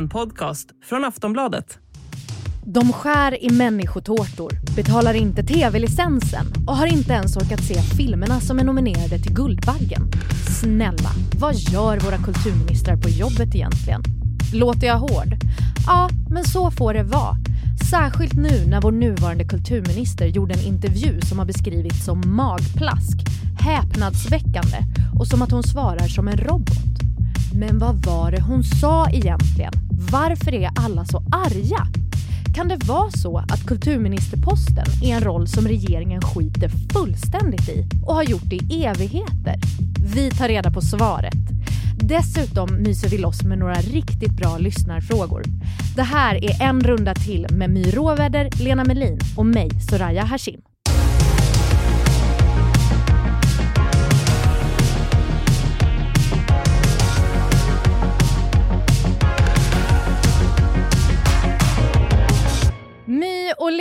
En podcast från Aftonbladet. De skär i människotårtor, betalar inte tv-licensen och har inte ens orkat se filmerna som är nominerade till Guldbaggen. Snälla, vad gör våra kulturministrar på jobbet egentligen? Låter jag hård? Ja, men så får det vara. Särskilt nu när vår nuvarande kulturminister gjorde en intervju som har beskrivits som magplask, häpnadsväckande och som att hon svarar som en robot. Men vad var det hon sa egentligen? Varför är alla så arga? Kan det vara så att kulturministerposten är en roll som regeringen skiter fullständigt i och har gjort det i evigheter? Vi tar reda på svaret. Dessutom myser vi loss med några riktigt bra lyssnarfrågor. Det här är en runda till med My Råväder, Lena Melin och mig, Soraya Hashim.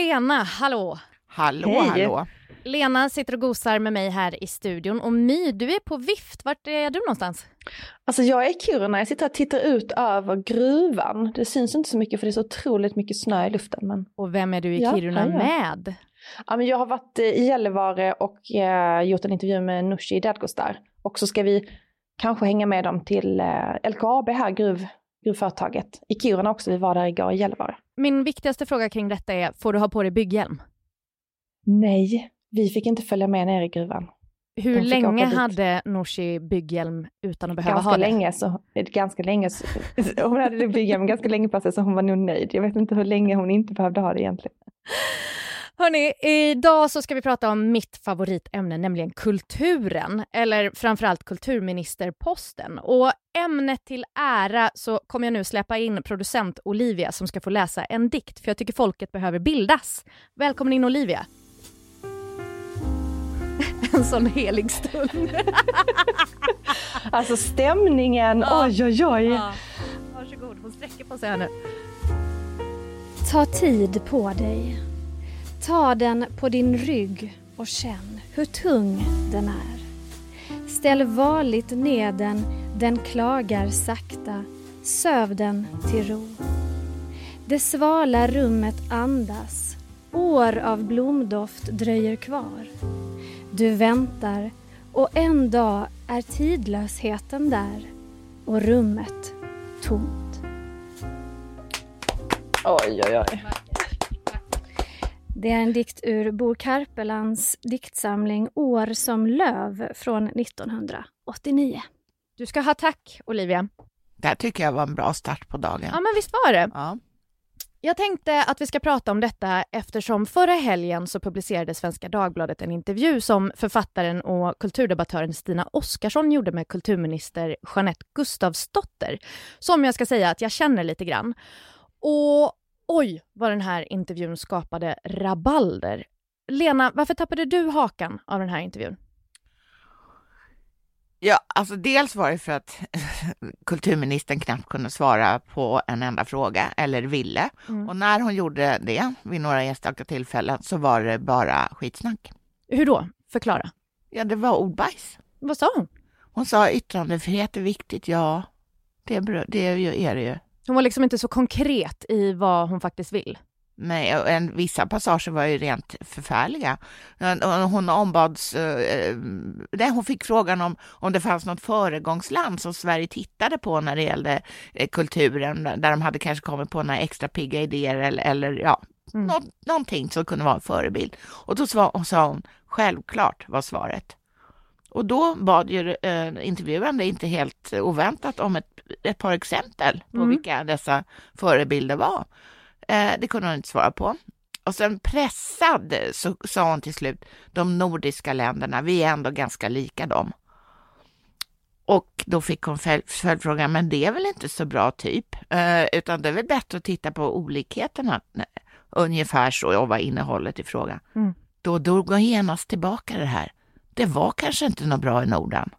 Lena, hallå! Hallå, Hej. hallå. Lena sitter och gosar med mig här i studion och My, du är på vift. Vart är du någonstans? Alltså jag är i Kiruna, jag sitter och tittar ut över gruvan. Det syns inte så mycket för det är så otroligt mycket snö i luften. Men, Och vem är du i Ja, Kiruna med? ja, men jag har varit eh, i Gällivare och eh, gjort en intervju med Nooshi Dadgostar. Och så ska vi kanske hänga med dem till eh, LKAB här, gruv, gruvföretaget. I Kiruna också, vi var där igår i Gällivare. Min viktigaste fråga kring detta är, får du ha på dig bygghjälm? Nej, vi fick inte följa med ner i gruvan. Hur länge hade Nooshi bygghjälm utan att behöva Ganska ha det? länge, så, ganska länge, så, hon hade men ganska länge på sig så hon var nog nöjd. Jag vet inte hur länge hon inte behövde ha det egentligen. Hörni, idag så ska vi prata om mitt favoritämne, nämligen kulturen, eller framförallt kulturministerposten. Och ämnet till ära så kommer jag nu släppa in producent Olivia som ska få läsa en dikt, för jag tycker folket behöver bildas. Välkommen in Olivia. En sån helig stund. Alltså stämningen, Ja. oj oj oj. Ja. Varsågod, hon sträcker på sig här nu. Ta tid på dig. Ta den på din rygg och känn hur tung den är. Ställ varligt ner den, den klagar sakta. Söv den till ro. Det svala rummet andas. År av blomdoft dröjer kvar. Du väntar och en dag är tidlösheten där och rummet tomt. Oj oj oj. Det är en dikt ur Bo Karpelands diktsamling År som löv från 1989. Du ska ha tack Olivia. Det här tycker jag var en bra start på dagen. Ja men visst var det. Ja. Jag tänkte att vi ska prata om detta eftersom förra helgen så publicerade Svenska Dagbladet en intervju som författaren och kulturdebattören Stina Oskarsson gjorde med kulturminister Jeanette Gustafsdotter, som jag ska säga att jag känner lite grann. Och oj, vad den här intervjun skapade rabalder. Lena, varför tappade du hakan av den här intervjun? ja, alltså dels var det för att kulturministern knappt kunde svara på en enda fråga, eller ville. Mm. Och när hon gjorde det vid några enstaka tillfällen så var det bara skitsnack. Hur då? Förklara. Ja, det var ordbajs. Vad sa hon? Hon sa yttrandefrihet är viktigt, ja. Det är, det är det ju. Hon var liksom inte så konkret i vad hon faktiskt vill. Nej, en, vissa passager var ju rent förfärliga. Hon ombads... Eh, nej, hon fick frågan om, om det fanns något föregångsland som Sverige tittade på när det gällde eh, kulturen, där de hade kanske kommit på några extra pigga idéer eller, eller ja, Mm. nå, någonting som kunde vara en förebild. Och då sva, sa hon, självklart var svaret. Och då bad ju eh, intervjuande, inte helt oväntat, om ett, ett par exempel på Mm. vilka dessa förebilder var. Eh, det kunde hon inte svara på. Och sen pressad så sa hon till slut, de nordiska länderna, vi är ändå ganska lika dem. Och då fick hon följ- följdfrågan, men det är väl inte så bra typ, eh, utan det är väl bättre att titta på olikheterna. Ungefär så var innehållet i frågan. Mm. Då drog hon genast tillbaka det här. Det var kanske inte något bra i Norden.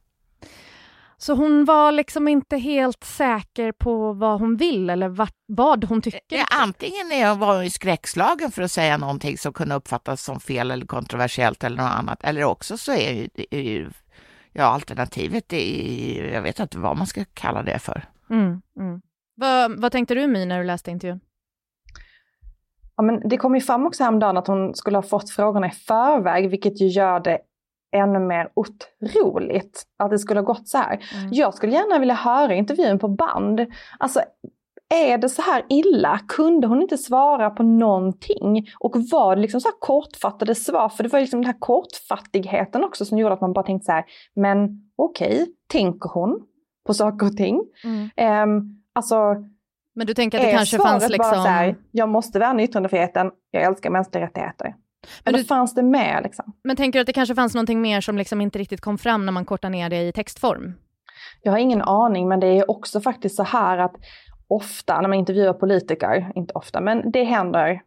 Så hon var liksom inte helt säker på vad hon vill eller vart, vad hon tycker. Ja, antingen är hon var hon skräckslagen för att säga någonting som kunde uppfattas som fel eller kontroversiellt eller något annat. Eller också så är ju, är ju ja, alternativet, är, jag vet inte vad man ska kalla det för. Mm, mm. Vad, vad tänkte du My när du läste intervjun? Ja, men det kom ju fram också häromdagen att hon skulle ha fått frågorna i förväg, vilket ju gör det ännu mer otroligt att det skulle ha gått så här. Mm. Jag skulle gärna vilja höra intervjun på band. Alltså, är det så här illa? Kunde hon inte svara på någonting? Och var det liksom så kortfattade svar? För det var liksom den här kortfattigheten också som gjorde att man bara tänkte så här, men okej, okay, tänker hon på saker och ting? Mm. Um, alltså, men du tänker att det kanske fanns liksom... Bara så här, jag måste värna yttrandefriheten, jag älskar mänskliga rättigheter. Men då fanns det med liksom. Men tänker du att det kanske fanns någonting mer som liksom inte riktigt kom fram när man kortar ner det i textform? Jag har ingen aning, men det är också faktiskt så här att ofta när man intervjuar politiker, inte ofta, men det händer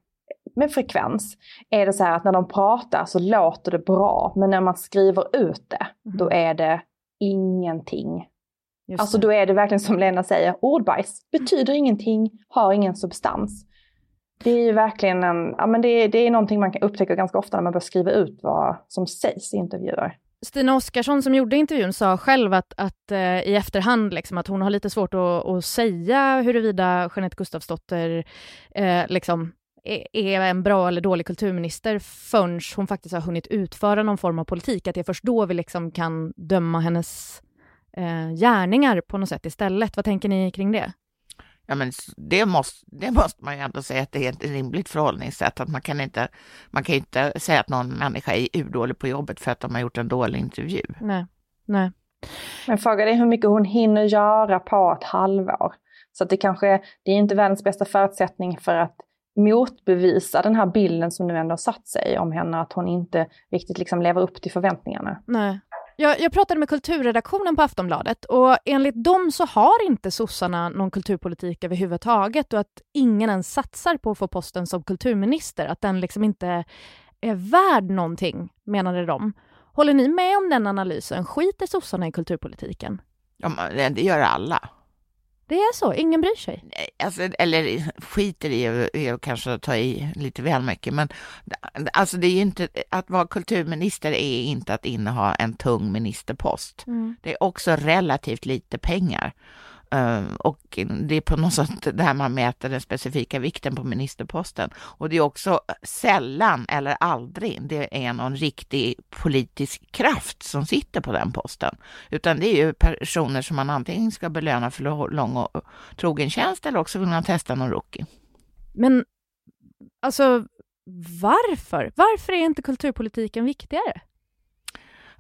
med frekvens, är det så här att när de pratar så låter det bra, men när man skriver ut det, mm. då är det ingenting. Just alltså då är det verkligen som Lena säger, ordbajs betyder ingenting, har ingen substans. Det är ju verkligen en, ja men det är, det är någonting man kan upptäcka ganska ofta när man börjar skriva ut vad som sägs i intervjuer. Stina Oskarsson som gjorde intervjun sa själv att, att eh, i efterhand liksom, att hon har lite svårt att, att säga huruvida Jeanette Gustafsdotter eh, liksom, är, är en bra eller dålig kulturminister förrän hon faktiskt har hunnit utföra någon form av politik. Att det är först då vi liksom kan döma hennes eh, gärningar på något sätt istället. Vad tänker ni kring det? Ja, men det, måste, det måste man ju ändå säga att det är ett rimligt förhållningssätt. Att man kan inte, man kan inte säga att någon människa är urdålig på jobbet för att de har gjort en dålig intervju. Nej, nej. Men frågan är hur mycket hon hinner göra på ett halvår. Så att det kanske, det är inte världens bästa förutsättning för att motbevisa den här bilden som nu ändå har satt sig om henne, att hon inte riktigt liksom lever upp till förväntningarna. Nej, jag, jag, pratade med kulturredaktionen på Aftonbladet och enligt dem så har inte sossarna någon kulturpolitik överhuvudtaget och att ingen ens satsar på att få posten som kulturminister, att den liksom inte är värd någonting, menade de. Håller ni med om den analysen? Skiter sossarna i kulturpolitiken? Ja, det gör alla. Det är så? Ingen bryr sig? Alltså, eller skiter i är kanske att ta i lite väl mycket, men alltså det är inte, att vara kulturminister är inte att inneha en tung ministerpost. Mm. Det är också relativt lite pengar. Eh, och det är på något sätt där man mäter den specifika vikten på ministerposten. Och det är också sällan eller aldrig det är någon riktig politisk kraft som sitter på den posten. Utan det är ju personer som man antingen ska belöna för lång och trogen tjänst eller också vill man testa någon rookie. Men alltså varför? Varför är inte kulturpolitiken viktigare?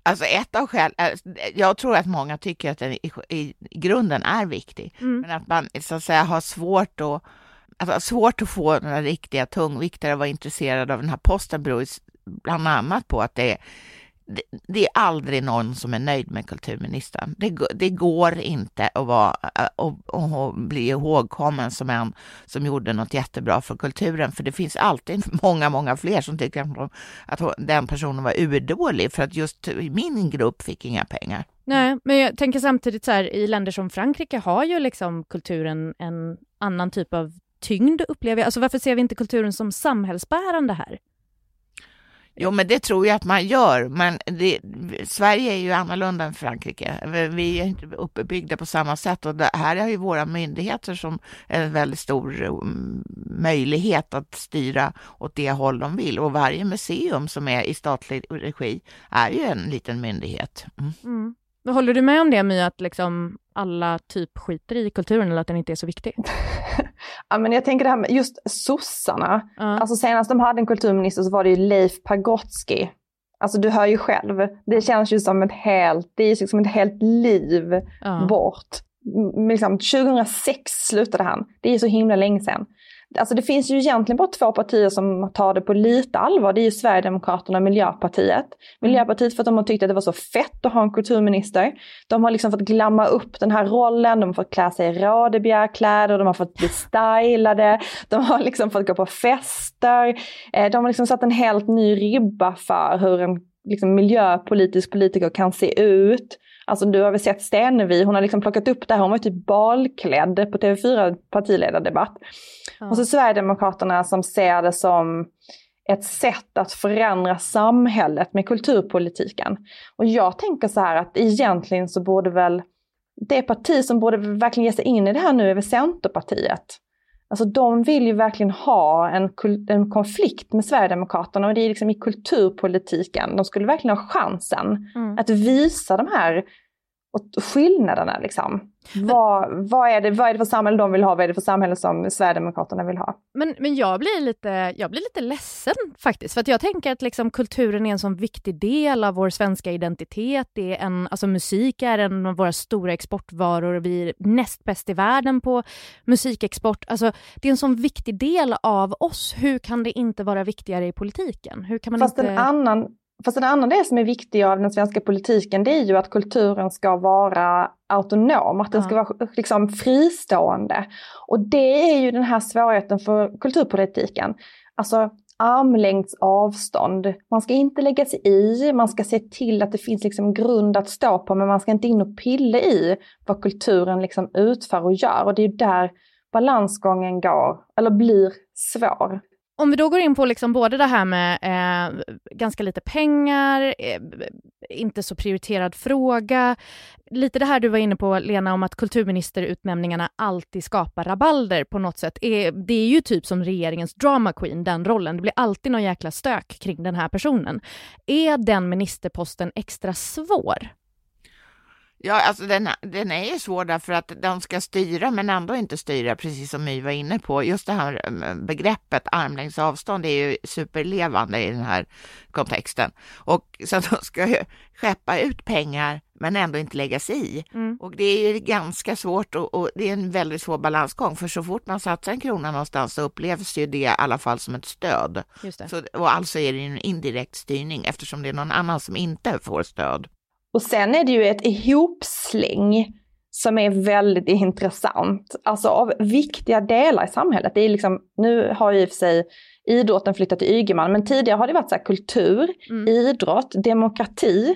Alltså ett av skälen, äh, jag tror att många tycker att den i, i grunden är viktig, mm. men att man så att säga har svårt att, alltså, svårt att få några riktiga tungviktare att vara intresserade av den här posten beror bland annat på att det är det, det, är aldrig någon som är nöjd med kulturministern. Det, det går inte att vara eh, och, och bli ihågkommen som en som gjorde något jättebra för kulturen, för det finns alltid många, många fler som tycker att, att den personen var urdålig för att just min grupp fick inga pengar. Nej, men jag tänker samtidigt så här, i länder som Frankrike har ju liksom kulturen en annan typ av tyngd, upplever jag. Alltså varför ser vi inte kulturen som samhällsbärande här? Jo, men det tror jag att man gör. Men det, Sverige är ju annorlunda än Frankrike. Vi är inte uppbyggda på samma sätt och det här är ju våra myndigheter som en väldigt stor mm, möjlighet att styra åt det håll de vill. Och varje museum som är i statlig regi är ju en liten myndighet. Mm. Mm. Håller du med om det My, att liksom alla typ skiter i kulturen eller att den inte är så viktig? ja, men jag tänker det här med just sossarna. Uh. Alltså senast de hade en kulturminister så var det ju Leif Pagrotsky. Alltså du hör ju själv, det känns ju som ett helt, det är liksom ett helt liv uh. bort. Liksom, 2006 slutade han, det är så himla länge sedan. Alltså det finns ju egentligen bara två partier som tar det på lite allvar. Det är ju Sverigedemokraterna och Miljöpartiet. Miljöpartiet för att de har tyckt att det var så fett att ha en kulturminister. De har liksom fått glamma upp den här rollen, de har fått klä sig i Radebjergkläder, de har fått bli stylade, de har liksom fått gå på fester. Eh, de har liksom satt en helt ny ribba för hur en liksom, miljöpolitisk politiker kan se ut. Alltså du har väl sett Stenevi, hon har liksom plockat upp det här, hon var typ balklädd på TV4 partiledardebatt. Ja. Och så Sverigedemokraterna som ser det som ett sätt att förändra samhället med kulturpolitiken. Och jag tänker så här att egentligen så borde väl det parti som borde verkligen ge sig in i det här nu är väl Centerpartiet. Alltså de vill ju verkligen ha en, en konflikt med Sverigedemokraterna och det är liksom i kulturpolitiken. De skulle verkligen ha chansen mm. att visa de här och skillnaderna liksom. Vad, vad, är det, vad är det för samhälle de vill ha? Vad är det för samhälle som Sverigedemokraterna vill ha? Men, men jag, blir lite, jag blir lite ledsen faktiskt, för att jag tänker att liksom kulturen är en sån viktig del av vår svenska identitet. Det är en, alltså musik är en av våra stora exportvaror. Vi är näst bäst i världen på musikexport. Alltså, det är en sån viktig del av oss. Hur kan det inte vara viktigare i politiken? Hur kan man Fast inte... en annan Fast en annan del som är viktig av den svenska politiken det är ju att kulturen ska vara autonom, att den ska vara liksom fristående. Och det är ju den här svårigheten för kulturpolitiken. Alltså armlängds avstånd. Man ska inte lägga sig i, man ska se till att det finns liksom grund att stå på men man ska inte in och pilla i vad kulturen liksom utför och gör. Och det är ju där balansgången går, eller blir svår. Om vi då går in på liksom både det här med eh, ganska lite pengar, eh, inte så prioriterad fråga, lite det här du var inne på Lena om att kulturministerutnämningarna alltid skapar rabalder på något sätt. Eh, det är ju typ som regeringens drama queen, den rollen. Det blir alltid någon jäkla stök kring den här personen. Är den ministerposten extra svår? Ja, alltså den, den är ju svår därför att de ska styra men ändå inte styra, precis som My var inne på. Just det här mm, begreppet armlängds avstånd är ju superlevande i den här kontexten. Och så de ska ju skeppa ut pengar men ändå inte lägga sig i. Mm. Och det är ju ganska svårt och, och, det är en väldigt svår balansgång för så fort man satsar en krona någonstans så upplevs ju det i alla fall som ett stöd. Så, och alltså är det en indirekt styrning eftersom det är någon annan som inte får stöd. Och sen är det ju ett ihopsläng som är väldigt intressant. Alltså av viktiga delar i samhället. Det är liksom, nu har ju i och för sig idrotten flyttat till Ygeman, men tidigare har det varit så kultur, mm. idrott, demokrati.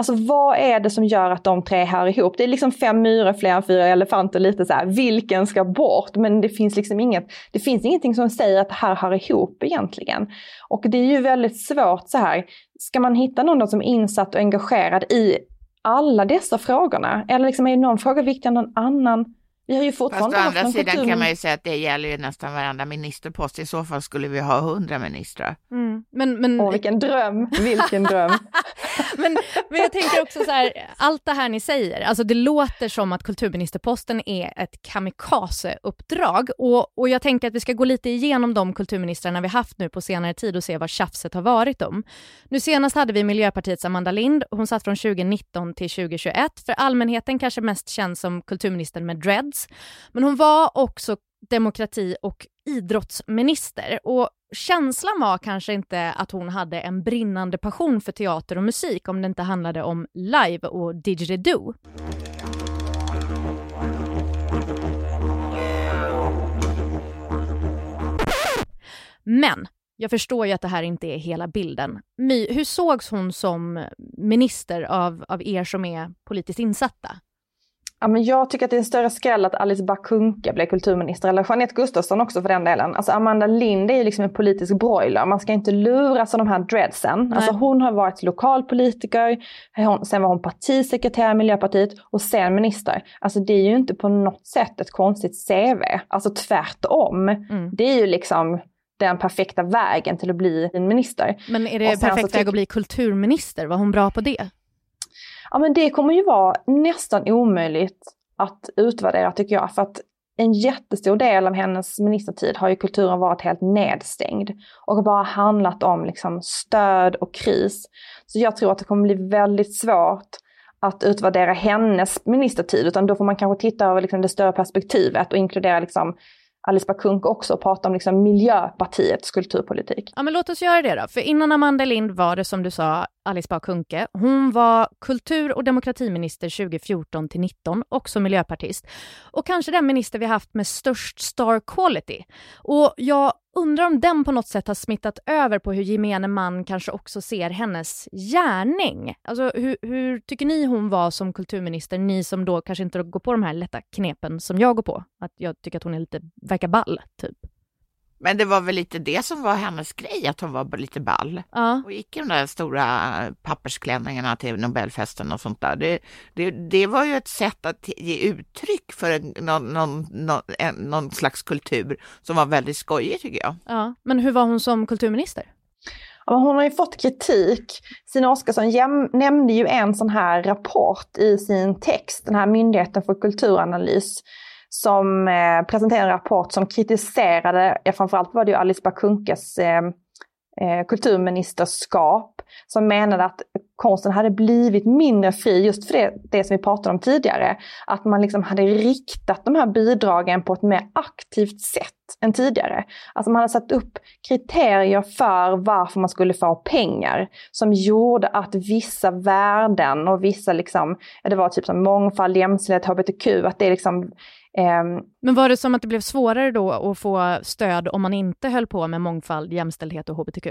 Alltså vad är det som gör att de tre hör ihop? Det är liksom fem myror, fler än fyra elefanter, lite så här, vilken ska bort? Men det finns liksom inget, det finns ingenting som säger att det här hör ihop egentligen. Och det är ju väldigt svårt så här, ska man hitta någon som är insatt och engagerad i alla dessa frågorna? Eller liksom är någon fråga viktigare än någon annan? Vi har ju fortfarande Fast å andra sidan kultur... kan man ju säga att det gäller ju nästan varenda ministerpost. I så fall skulle vi ha hundra ministrar. Mm. Men, men... Åh, vilken dröm, vilken dröm. men, men jag tänker också så här, allt det här ni säger, alltså det låter som att kulturministerposten är ett kamikazeuppdrag. Och, och jag tänker att vi ska gå lite igenom de kulturministrarna vi haft nu på senare tid och se vad tjafset har varit om. Nu senast hade vi Miljöpartiets Amanda Lind. Hon satt från 2019 till 2021. För allmänheten kanske mest känd som kulturministern med dreads men hon var också demokrati och idrottsminister och känslan var kanske inte att hon hade en brinnande passion för teater och musik om det inte handlade om live och didgeridoo. Men jag förstår ju att det här inte är hela bilden. My, hur sågs hon som minister av, av er som är politiskt insatta? Ja, men jag tycker att det är en större skräll att Alice Bakunke blev kulturminister, eller Jeanette Gustafsson också för den delen. Alltså Amanda Lind är ju liksom en politisk broiler, man ska inte luras av de här dreadsen. Alltså hon har varit lokalpolitiker, sen var hon partisekreterare i Miljöpartiet och sen minister. Alltså det är ju inte på något sätt ett konstigt CV, alltså tvärtom. Mm. Det är ju liksom den perfekta vägen till att bli en minister. Men är det perfekt väg att bli kulturminister? Var hon bra på det? Ja men det kommer ju vara nästan omöjligt att utvärdera tycker jag. För att en jättestor del av hennes ministertid har ju kulturen varit helt nedstängd och bara handlat om liksom stöd och kris. Så jag tror att det kommer bli väldigt svårt att utvärdera hennes ministertid, utan då får man kanske titta över liksom det större perspektivet och inkludera liksom Alice Bah Kuhnke också och prata om liksom Miljöpartiets kulturpolitik. Ja, men låt oss göra det då. För innan Amanda Lind var det som du sa Alice Bah Kuhnke. Hon var kultur och demokratiminister 2014 till 19, också miljöpartist. Och kanske den minister vi haft med störst star quality. Och jag undrar om den på något sätt har smittat över på hur gemene man kanske också ser hennes gärning. Alltså hur, hur tycker ni hon var som kulturminister, ni som då kanske inte går på de här lätta knepen som jag går på? Att jag tycker att hon är lite, verkar ball, typ. Men det var väl lite det som var hennes grej, att hon var lite ball. Ja. Och gick i de där stora pappersklänningarna till Nobelfesten och sånt där. Det, det, det var ju ett sätt att ge uttryck för en, någon, någon, någon, en, någon slags kultur som var väldigt skojig tycker jag. ja. Men hur var hon som kulturminister? Hon har ju fått kritik. Stina Oskarsson nämnde ju en sån här rapport i sin text, den här Myndigheten för kulturanalys, som eh, presenterade en rapport som kritiserade, ja, framförallt var det ju Alice Bah Kuhnkes eh, eh, kulturministerskap, som menade att konsten hade blivit mindre fri just för det, det som vi pratade om tidigare. Att man liksom hade riktat de här bidragen på ett mer aktivt sätt än tidigare. Alltså man hade satt upp kriterier för varför man skulle få pengar som gjorde att vissa värden och vissa liksom, det var typ som mångfald, jämställdhet, hbtq, att det liksom Ehm, Men var det som att det blev svårare då att få stöd om man inte höll på med mångfald, jämställdhet och hbtq?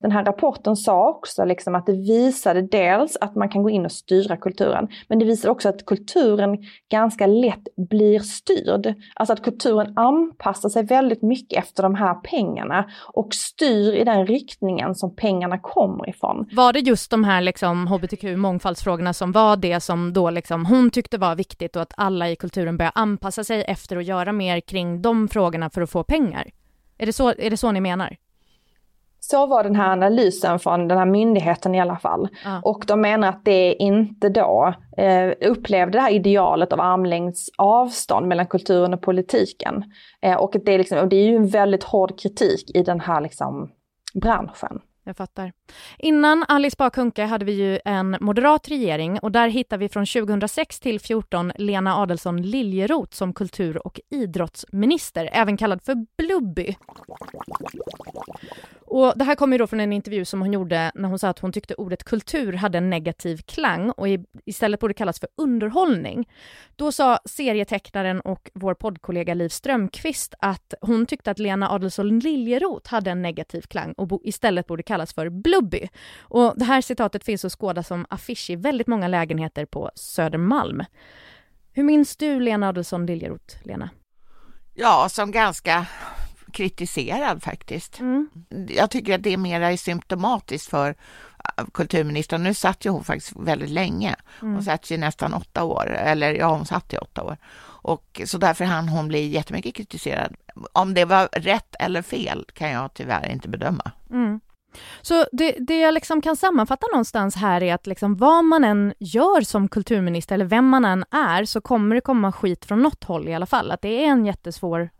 Den här rapporten sa också liksom att det visade dels att man kan gå in och styra kulturen, men det visade också att kulturen ganska lätt blir styrd. Alltså att kulturen anpassar sig väldigt mycket efter de här pengarna och styr i den riktningen som pengarna kommer ifrån. Var det just de här liksom hbtq mångfaldsfrågorna som var det som då liksom hon tyckte var viktigt och att alla i kulturen börjar anpassa sig efter att göra mer kring de frågorna för att få pengar? Är det så, är det så ni menar? Så var den här analysen från den här myndigheten i alla fall. Ja. Och de menar att det inte då eh, upplevde det här idealet av armlängds avstånd mellan kulturen och politiken. Eh, och, det är liksom, och det är ju en väldigt hård kritik i den här liksom, branschen. Jag fattar. Innan Alice Bah Kuhnke hade vi ju en moderat regering och där hittar vi från 2006 till 2014 Lena Adelsohn Liljeroth som kultur och idrottsminister, även kallad för Blubby. Och det här kommer ju då från en intervju som hon gjorde när hon sa att hon tyckte ordet kultur hade en negativ klang och istället borde kallas för underhållning. Då sa serietecknaren och vår poddkollega Liv Strömqvist att hon tyckte att Lena Adelsohn Liljeroth hade en negativ klang och istället borde kallas för Blubby. Och det här citatet finns att skåda som affisch i väldigt många lägenheter på Södermalm. Hur minns du Lena Adelsohn Liljeroth, Lena? Ja, som ganska kritiserad faktiskt. Mm. Jag tycker att det mer är symptomatiskt för äh, kulturministern. Nu satt ju hon faktiskt väldigt länge. Hon satt ju nästan åtta år, eller ja, hon satt i åtta år. Och så därför hann hon bli jättemycket kritiserad. Om det var rätt eller fel kan jag tyvärr inte bedöma. Mm. Så det, det jag liksom kan sammanfatta någonstans här är att liksom vad man än gör som kulturminister eller vem man än är så kommer det komma skit från något håll i alla fall. Att det är en jättesvår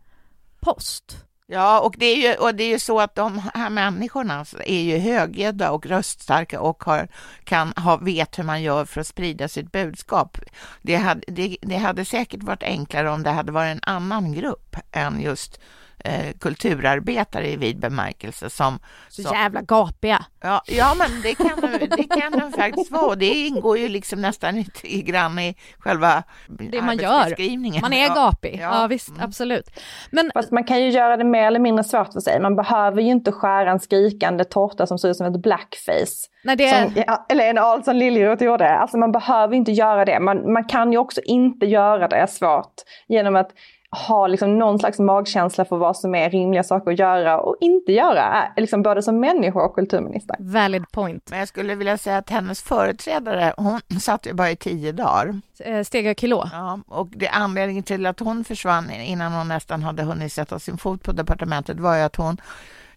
post. Ja, och det är ju, och det är ju så att de här människorna är ju högljudda och röststarka och har, kan ha, vet hur man gör för att sprida sitt budskap. Det hade, det, det hade säkert varit enklare om det hade varit en annan grupp än just eh, kulturarbetare i vid bemärkelse som, Så som jävla gapiga. Ja, ja men det kan, de- det kan de faktiskt vara. Det ingår ju liksom nästan lite i grann i själva Det man gör. Man är Ja. gapig. Ja, Ja. visst, Mm. absolut. Men Fast man kan ju göra det mer eller mindre svårt för sig. Man behöver ju inte skära en skrikande tårta som ser ut som ett blackface. när det Som ja, Lena Adelsohn Liljeroth gjorde. Alltså man behöver inte göra det. Man, man kan ju också inte göra det svårt genom att ha liksom någon slags magkänsla för vad som är rimliga saker att göra och inte göra. Liksom både som människa och kulturminister. Valid point. Men jag skulle vilja säga att hennes företrädare, hon satt ju bara i tio dagar. Eh, Stega Kilå. Ja, och det anledningen till att hon försvann innan hon nästan hade hunnit sätta sin fot på departementet var ju att hon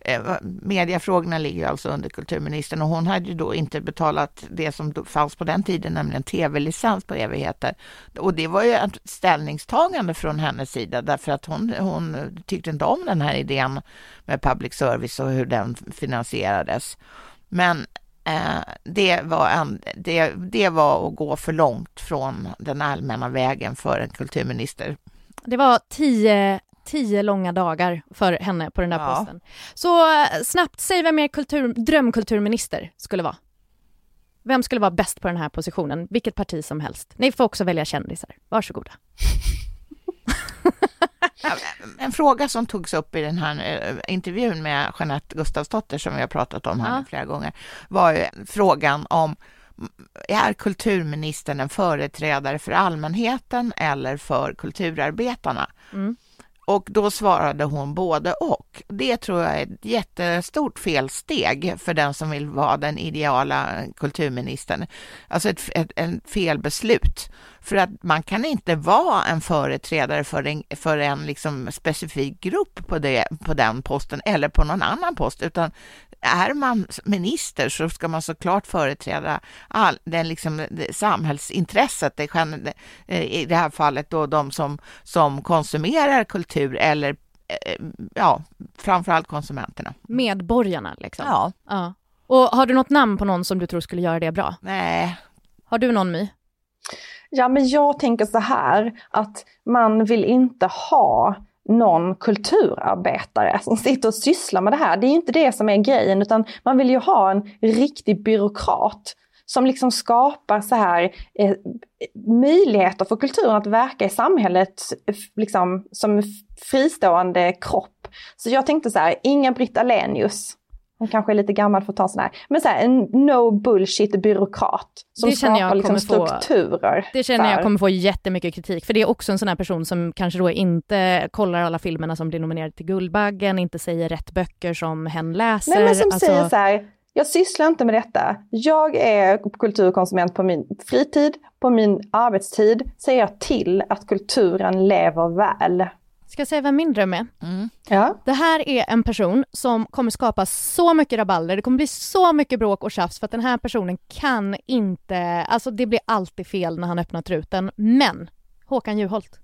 Eh, Mediafrågorna ligger alltså under kulturministern och hon hade ju då inte betalat det som fanns på den tiden, nämligen tv-licens på evigheter. Och det var ju ett ställningstagande från hennes sida därför att hon, hon tyckte inte om den här idén med public service och hur den finansierades. Men eh, det, var en, det, det var att gå för långt från den allmänna vägen för en kulturminister. Det var tio, tio långa dagar för henne på den där Ja. posten. Så eh, snabbt, säg vem er kultur, drömkulturminister skulle vara. Vem skulle vara bäst på den här positionen? Vilket parti som helst. Ni får också välja kändisar. Varsågoda. En fråga som togs upp i den här eh, intervjun med Jeanette Gustafsdotter som vi har pratat om här Ja. flera gånger var ju frågan om är kulturministern en företrädare för allmänheten eller för kulturarbetarna? Mm. Och då svarade hon både och. Det tror jag är ett jättestort felsteg för den som vill vara den ideala kulturministern. Alltså ett, ett, ett felbeslut. För att man kan inte vara en företrädare för en, för en liksom specifik grupp på, det, på den posten eller på någon annan post, utan är man minister så ska man såklart företräda all, den liksom, det, samhällsintresset, det, eh, i det här fallet då de som, som konsumerar kultur eller eh, ja, framförallt konsumenterna. Medborgarna liksom? Ja. ja. Och har du något namn på någon som du tror skulle göra det bra? Nej. Har du någon My? Ja, men jag tänker så här att man vill inte ha någon kulturarbetare som sitter och sysslar med det här. Det är inte det som är grejen, utan man vill ju ha en riktig byråkrat som liksom skapar så här eh, möjligheter för kulturen att verka i samhället liksom, som fristående kropp. Så jag tänkte så här, ingen Britt Alenius, hon kanske är lite gammal för att ta sån här. Men så här, en no bullshit byråkrat som det skapar liksom strukturer. Få, det känner jag kommer få jättemycket kritik, för det är också en sån här person som kanske då inte kollar alla filmerna som blir nominerade till Guldbaggen, inte säger rätt böcker som hen läser. Nej men som alltså... säger så här, jag sysslar inte med detta. Jag är kulturkonsument på min fritid, på min arbetstid, ser jag till att kulturen lever väl. Ska jag säga vem min dröm är? Mm. Ja. Det här är en person som kommer skapa så mycket rabalder, det kommer bli så mycket bråk och tjafs för att den här personen kan inte, alltså det blir alltid fel när han öppnar truten. Men Håkan Juholt.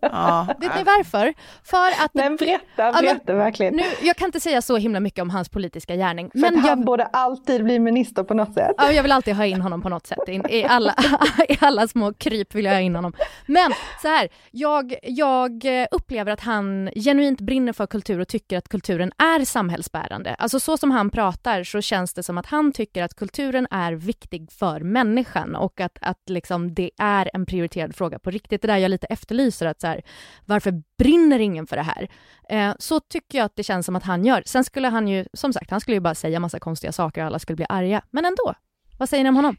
Ja. Vet ni varför? För att... Men berätta, berätta verkligen. Nu, jag kan inte säga så himla mycket om hans politiska gärning. För men att jag, han borde alltid bli minister på något sätt. Ja, jag vill alltid ha in honom på något sätt. I, i, alla, I alla små kryp vill jag ha in honom. Men så här, jag, jag upplever att han genuint brinner för kultur och tycker att kulturen är samhällsbärande. Alltså så som han pratar så känns det som att han tycker att kulturen är viktig för människan och att, att liksom det är en prioriterad fråga på riktigt. Det där jag lite efterlyser, att så här, varför brinner ingen för det här? Eh, så tycker jag att det känns som att han gör. Sen skulle han ju, som sagt, han skulle ju bara säga massa konstiga saker och alla skulle bli arga. Men ändå, vad säger ni om honom?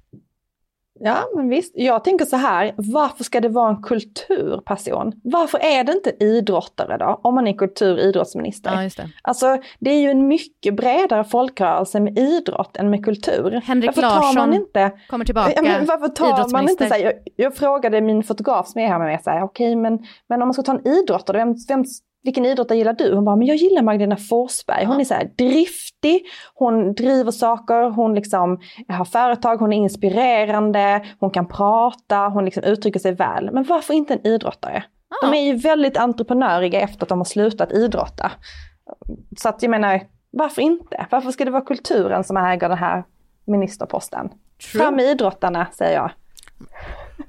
Ja, men visst. Jag tänker så här, varför ska det vara en kulturperson? Varför är det inte idrottare då, om man är kultur och idrottsminister? Ja, just det. Alltså, det är ju en mycket bredare folkrörelse med idrott än med kultur. Henrik varför Larsson man inte, kommer tillbaka, ja, men Varför tar man inte så här, jag, jag, frågade min fotograf som är här med mig, okej, okay, men, men om man ska ta en idrottare, vem, vem vilken idrottare gillar du? Hon bara, men jag gillar Magdalena Forsberg. Hon är så driftig, hon driver saker, hon liksom har företag, hon är inspirerande, hon kan prata, hon liksom uttrycker sig väl. Men varför inte en idrottare? De är ju väldigt entreprenöriga efter att de har slutat idrotta. Så att jag menar, varför inte? Varför ska det vara kulturen som äger den här ministerposten? True. Fram med idrottarna, säger jag.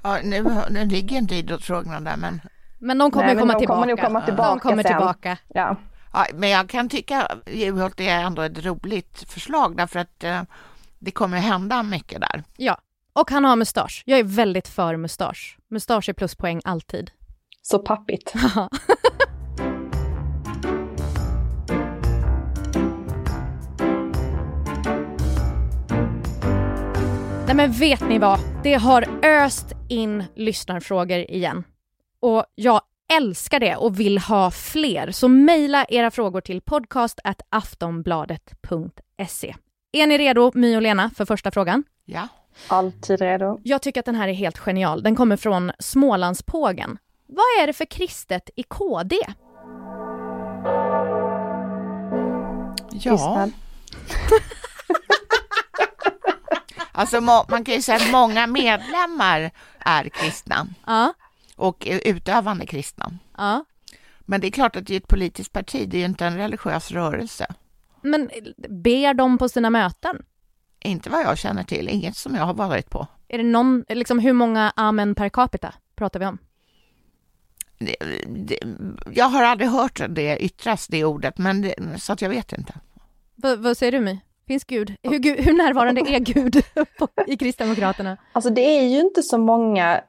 Ja, nu, nu ligger inte idrottsfrågorna där, men men de kommer Nej, komma, de tillbaka. kommer komma tillbaka. De kommer sen. tillbaka. Ja. ja. men jag kan tycka Juholt är ändå ett roligt förslag därför att eh, det kommer hända mycket där. Ja, och han har mustasch. Jag är väldigt för mustasch. Mustasch är pluspoäng alltid. Så pappigt. Nej men vet ni vad? Det har öst in lyssnarfrågor igen. Och jag älskar det och vill ha fler. Så mejla era frågor till podcast.aftonbladet.se. Är ni redo, My och Lena, för första frågan? Ja. Alltid redo. Jag tycker att den här är helt genial. Den kommer från Smålandspågen. Vad är det för kristet i KD? Ja. alltså man kan ju säga att många medlemmar är kristna. Ja och utövande kristna. Ja. Men det är klart att det är ett politiskt parti, det är ju inte en religiös rörelse. Men ber de på sina möten? Inte vad jag känner till, inget som jag har varit på. Är det någon, liksom hur många amen per capita pratar vi om? Det, det, jag har aldrig hört det yttras, det ordet, men det, så att jag vet inte. V vad säger du My? Finns Gud? Hur, hur närvarande är Gud i Kristdemokraterna? Alltså det är ju inte så många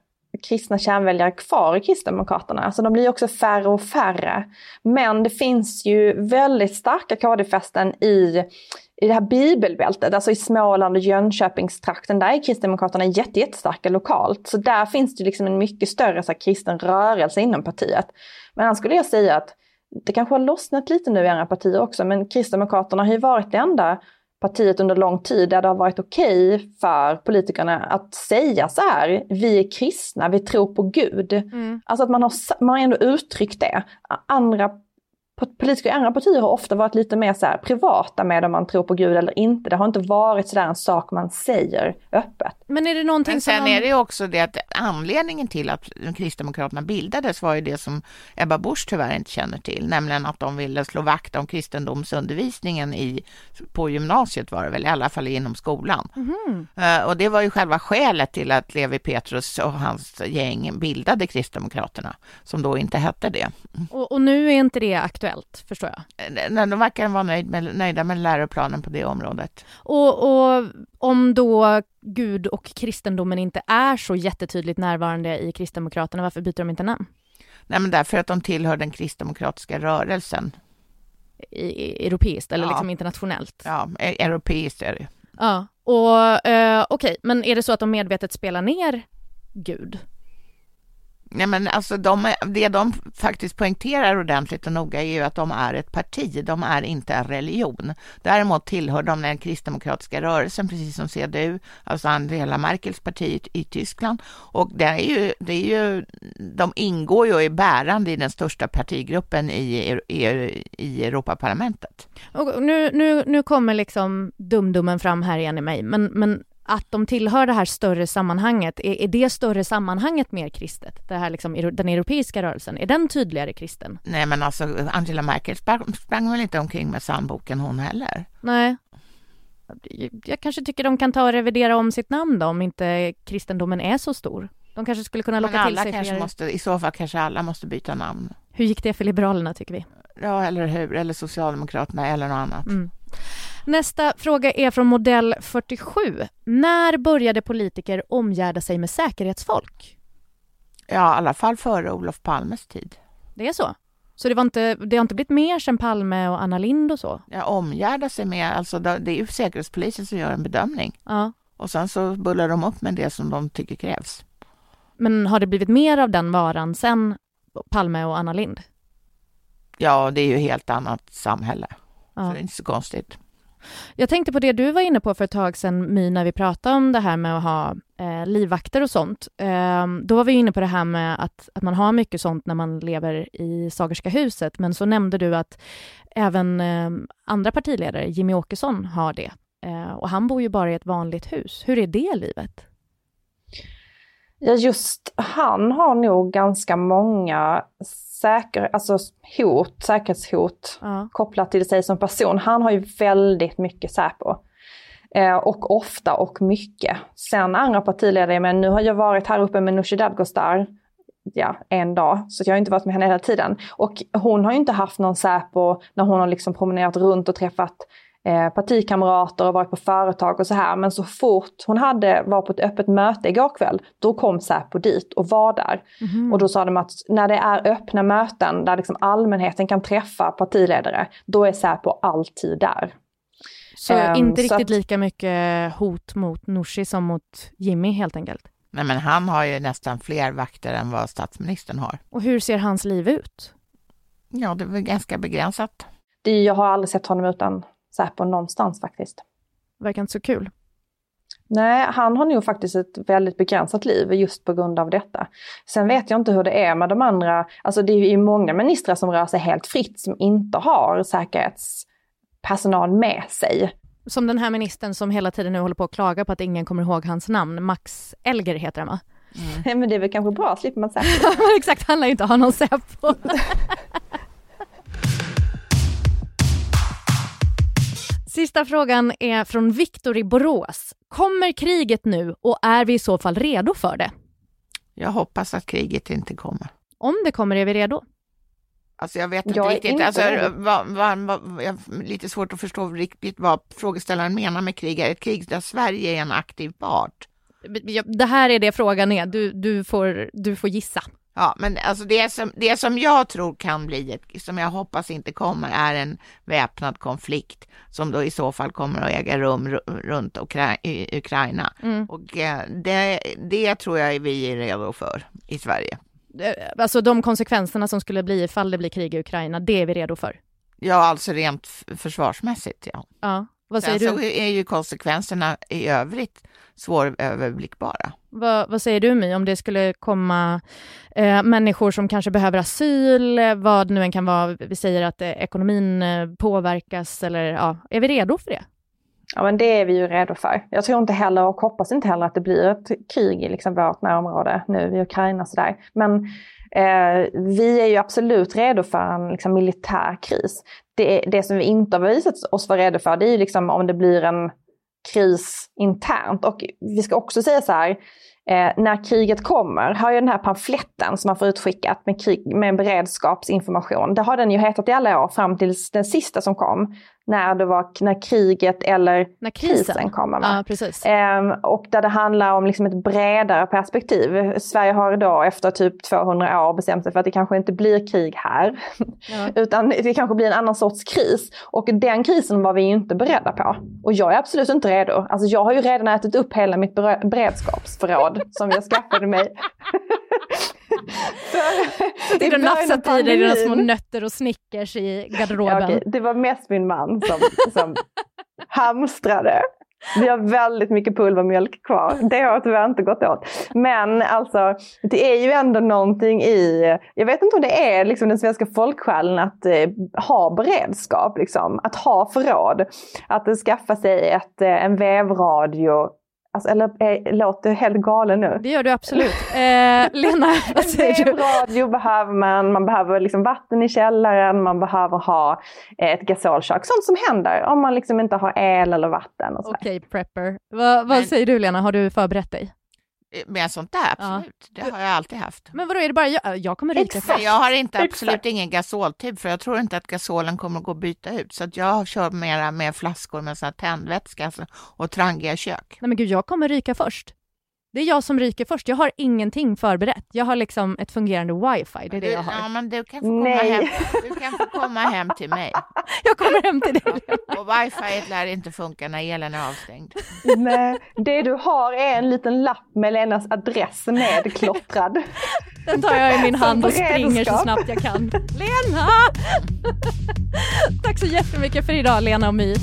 kristna kärnväljare kvar i Kristdemokraterna. Alltså de blir också färre och färre. Men det finns ju väldigt starka KD-fästen i i det här bibelbältet, alltså i Småland och Jönköpingstrakten, där är Kristdemokraterna jätte, jättestarka lokalt. Så där finns det liksom en mycket större så här, kristen rörelse inom partiet. Men annars skulle jag säga att det kanske har lossnat lite nu i andra partier också, men Kristdemokraterna har ju varit det enda partiet under lång tid där det har varit okej okay för politikerna att säga så här, vi är kristna, vi tror på Gud. Mm. Alltså att man har, man har ändå uttryckt det. Andra politiker i andra partier har ofta varit lite mer så privata med om man tror på Gud eller inte. Det har inte varit sådär en sak man säger öppet. Men är det någonting Men sen som... är det också det att anledningen till att Kristdemokraterna bildades var ju det som Ebba Busch tyvärr inte känner till, nämligen att de ville slå vakt om kristendomsundervisningen i, på gymnasiet var det väl, i alla fall inom skolan. Mm. Uh, och det var ju själva skälet till att Levi Petrus och hans gäng bildade Kristdemokraterna, som då inte hette det. Och, och nu är inte det aktuellt aktuellt, förstår jag. Nej, de verkar vara nöjd med, nöjda med läroplanen på det området. Och, och om då Gud och kristendomen inte är så jättetydligt närvarande i Kristdemokraterna, varför byter de inte namn? Nej, men därför att de tillhör den kristdemokratiska rörelsen. I, i, europeiskt eller ja. liksom internationellt? Ja, e europeiskt är det. Ja, och eh, okej, okay. men är det så att de medvetet spelar ner Gud? Nej, men alltså de, det de faktiskt poängterar ordentligt och noga är ju att de är ett parti, de är inte en religion. Däremot tillhör de den kristdemokratiska rörelsen, precis som CDU, alltså Angela Merkels parti i Tyskland. Och det är ju, det är ju, de ingår ju och är bärande i den största partigruppen i, i, i Europaparlamentet. Och nu, nu, nu kommer liksom dumdummen fram här igen i mig, men, men att de tillhör det här större sammanhanget, är, är det större sammanhanget mer kristet? Det här liksom, den europeiska rörelsen, är den tydligare kristen? Nej men alltså Angela Merkel sprang, sprang väl inte omkring med psalmboken hon heller? Nej. Jag kanske tycker de kan ta och revidera om sitt namn då, om inte kristendomen är så stor. De kanske skulle kunna locka till sig kanske fler... Måste, I så fall kanske alla måste byta namn. Hur gick det för Liberalerna tycker vi? Ja, eller hur, eller Socialdemokraterna eller något annat. Mm. Nästa fråga är från modell 47. När började politiker omgärda sig med säkerhetsfolk? Ja, i alla fall före Olof Palmes tid. Det är så? Så det, var inte, det har inte blivit mer sen Palme och Anna Lind och så? Ja, omgärda sig med, alltså det är ju Säkerhetspolisen som gör en bedömning. Ja. Och sen så bullar de upp med det som de tycker krävs. Men har det blivit mer av den varan sen Palme och Anna Lind? Ja, det är ju helt annat samhälle. Ja. Så det är inte så konstigt. Jag tänkte på det du var inne på för ett tag sedan, My, när vi pratade om det här med att ha eh, livvakter och sånt. Eh, då var vi inne på det här med att, att man har mycket sånt när man lever i Sagerska huset, men så nämnde du att även eh, andra partiledare, Jimmy Åkesson, har det. Eh, och han bor ju bara i ett vanligt hus. Hur är det livet? Ja, just han har nog ganska många säker, alltså hot, säkerhetshot ja. kopplat till sig som person. Han har ju väldigt mycket Säpo. Eh, och ofta och mycket. Sen andra partiledare, men nu har jag varit här uppe med Nooshi Dadgostar ja, en dag, så jag har inte varit med henne hela tiden. Och hon har ju inte haft någon Säpo när hon har liksom promenerat runt och träffat eh, partikamrater och varit på företag och så här. Men så fort hon hade, var på ett öppet möte igår kväll, då kom Säpo dit och var där. Mm. Och då sa de att när det är öppna möten där liksom allmänheten kan träffa partiledare, då är Säpo alltid där. Så um, inte riktigt att, lika mycket hot mot Nooshi som mot Jimmy helt enkelt? Nej men han har ju nästan fler vakter än vad statsministern har. Och hur ser hans liv ut? Ja, det är väl ganska begränsat. Det, jag har aldrig sett honom utan Säpo någonstans faktiskt. Verkar inte så kul. Nej, han har nog faktiskt ett väldigt begränsat liv just på grund av detta. Sen vet jag inte hur det är med de andra, alltså det är ju många ministrar som rör sig helt fritt som inte har säkerhetspersonal med sig. Som den här ministern som hela tiden nu håller på att klaga på att ingen kommer ihåg hans namn, Max Elger heter han va? Mm. Men det är väl kanske bra, slipper man Säpo. Exakt, han lär ju inte ha någon Säpo. Sista frågan är från Viktor i Borås. Kommer kriget nu och är vi i så fall redo för det? Jag hoppas att kriget inte kommer. Om det kommer, är vi redo? Alltså jag vet inte jag riktigt, inte alltså, vad, vad, vad, jag lite svårt att förstå riktigt vad frågeställaren menar med krig. Är ett krig där Sverige är en aktiv part? Det här är det frågan är, du, du, får, du får gissa. Ja, men alltså det som, det som jag tror kan bli, ett, som jag hoppas inte kommer, är en väpnad konflikt som då i så fall kommer att äga rum runt Ukra i Ukraina. Mm. Och eh, det, det tror jag vi är redo för i Sverige. Eh, alltså de konsekvenserna som skulle bli ifall det blir krig i Ukraina, det är vi redo för? Ja, alltså rent försvarsmässigt, ja. Ja, vad säger Sen du? så är ju konsekvenserna i övrigt svåröverblickbara. Vad, vad säger du My, om det skulle komma eh, människor som kanske behöver asyl, vad nu än kan vara, vi säger att eh, ekonomin eh, påverkas eller ja, är vi redo för det? Ja men det är vi ju redo för. Jag tror inte heller och hoppas inte heller att det blir ett krig i liksom vårt närområde nu i Ukraina sådär. Men eh, vi är ju absolut redo för en liksom, militär kris. Det, det som vi inte har visat oss vara rädda för det är ju liksom om det blir en kris internt. Och vi ska också säga så här, eh, när kriget kommer, har ju den här pamfletten som man får utskickat med, krig, med beredskapsinformation, det har den ju hetat i alla år fram till den sista som kom när det var när kriget eller när krisen, krisen kommer. Ja, precis. Ehm, och där det handlar om liksom ett bredare perspektiv. Sverige har då efter typ 200 år bestämt sig för att det kanske inte blir krig här. Ja. utan det kanske blir en annan sorts kris. Och den krisen var vi inte beredda på. Och jag är absolut inte redo. Alltså jag har ju redan ätit upp hela mitt beredskapsförråd som jag skaffade mig. Sitter du nafsat i dig dina små nötter och Snickers i garderoben? Ja, okay. Det var mest min man som, som hamstrade. Vi har väldigt mycket pulvermjölk kvar. Det har tyvärr inte gått åt. Men alltså, det är ju ändå någonting i, jag vet inte om det är liksom den svenska folksjälen att eh, ha beredskap, liksom. att ha förråd. Att skaffa sig ett, eh, en vävradio Alltså, eller äh, låter helt galen nu? Det gör du absolut. Eh, Lena, vad säger du? Radio behöver man, man behöver liksom vatten i källaren, man behöver ha eh, ett gasolkök. Sånt som händer om man liksom inte har el eller vatten. Okej, okay, prepper. Va, vad säger du Lena, har du förberett dig? Med sånt där, absolut. Ja. Det har jag alltid haft. Men vadå, är det bara jag? Jag kommer ryka först. Jag har inte, absolut Exakt. ingen gasoltyp, för jag tror inte att gasolen kommer att gå att byta ut. Så att jag kör mera med flaskor med sån här tändvätska alltså, och trangiga kök. Nej men gud, jag kommer ryka först. Det är jag som ryker först. Jag har ingenting förberett. Jag har liksom ett fungerande wifi. Det är det jag har. Ja, men du kan få komma, hem, du kan få komma hem till mig. Jag kommer hem till dig. Och wifi lär inte funka när elen är avstängd. Nej, det du har är en liten lapp med Lenas adress nedklottrad. Den tar jag i min hand och springer så snabbt jag kan. Lena! Tack så jättemycket för idag, Lena och My.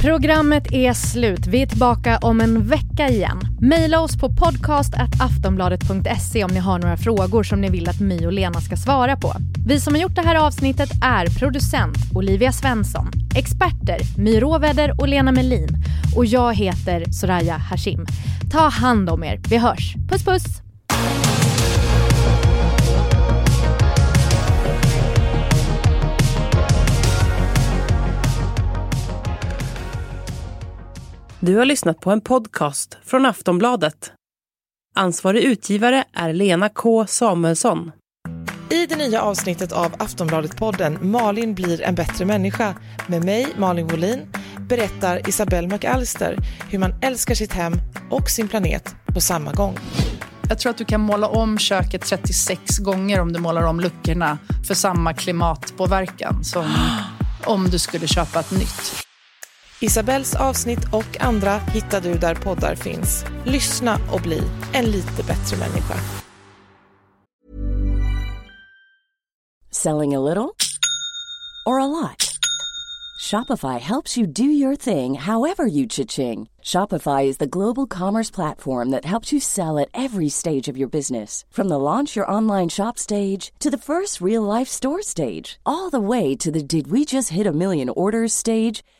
Programmet är slut. Vi är tillbaka om en vecka igen. Maila oss på podcastaftonbladet.se om ni har några frågor som ni vill att My och Lena ska svara på. Vi som har gjort det här avsnittet är producent Olivia Svensson, experter My Råväder och Lena Melin och jag heter Soraya Hashim. Ta hand om er. Vi hörs. Puss puss! Du har lyssnat på en podcast från Aftonbladet. Ansvarig utgivare är Lena K Samuelsson. I det nya avsnittet av Aftonbladet-podden Malin blir en bättre människa med mig, Malin Wolin, berättar Isabelle McAllister hur man älskar sitt hem och sin planet på samma gång. Jag tror att du kan måla om köket 36 gånger om du målar om luckorna för samma klimatpåverkan som om du skulle köpa ett nytt. Isabells avsnitt och andra hittar du där poddar finns. Lyssna och bli en lite bättre människa. Selling a little or a lot? Shopify helps you do your thing however you cha-ching. Shopify is the global commerce platform that helps you sell at every stage of your business. From the launch your online shop stage to the first real life store stage, all the way to the did we just hit a million orders stage.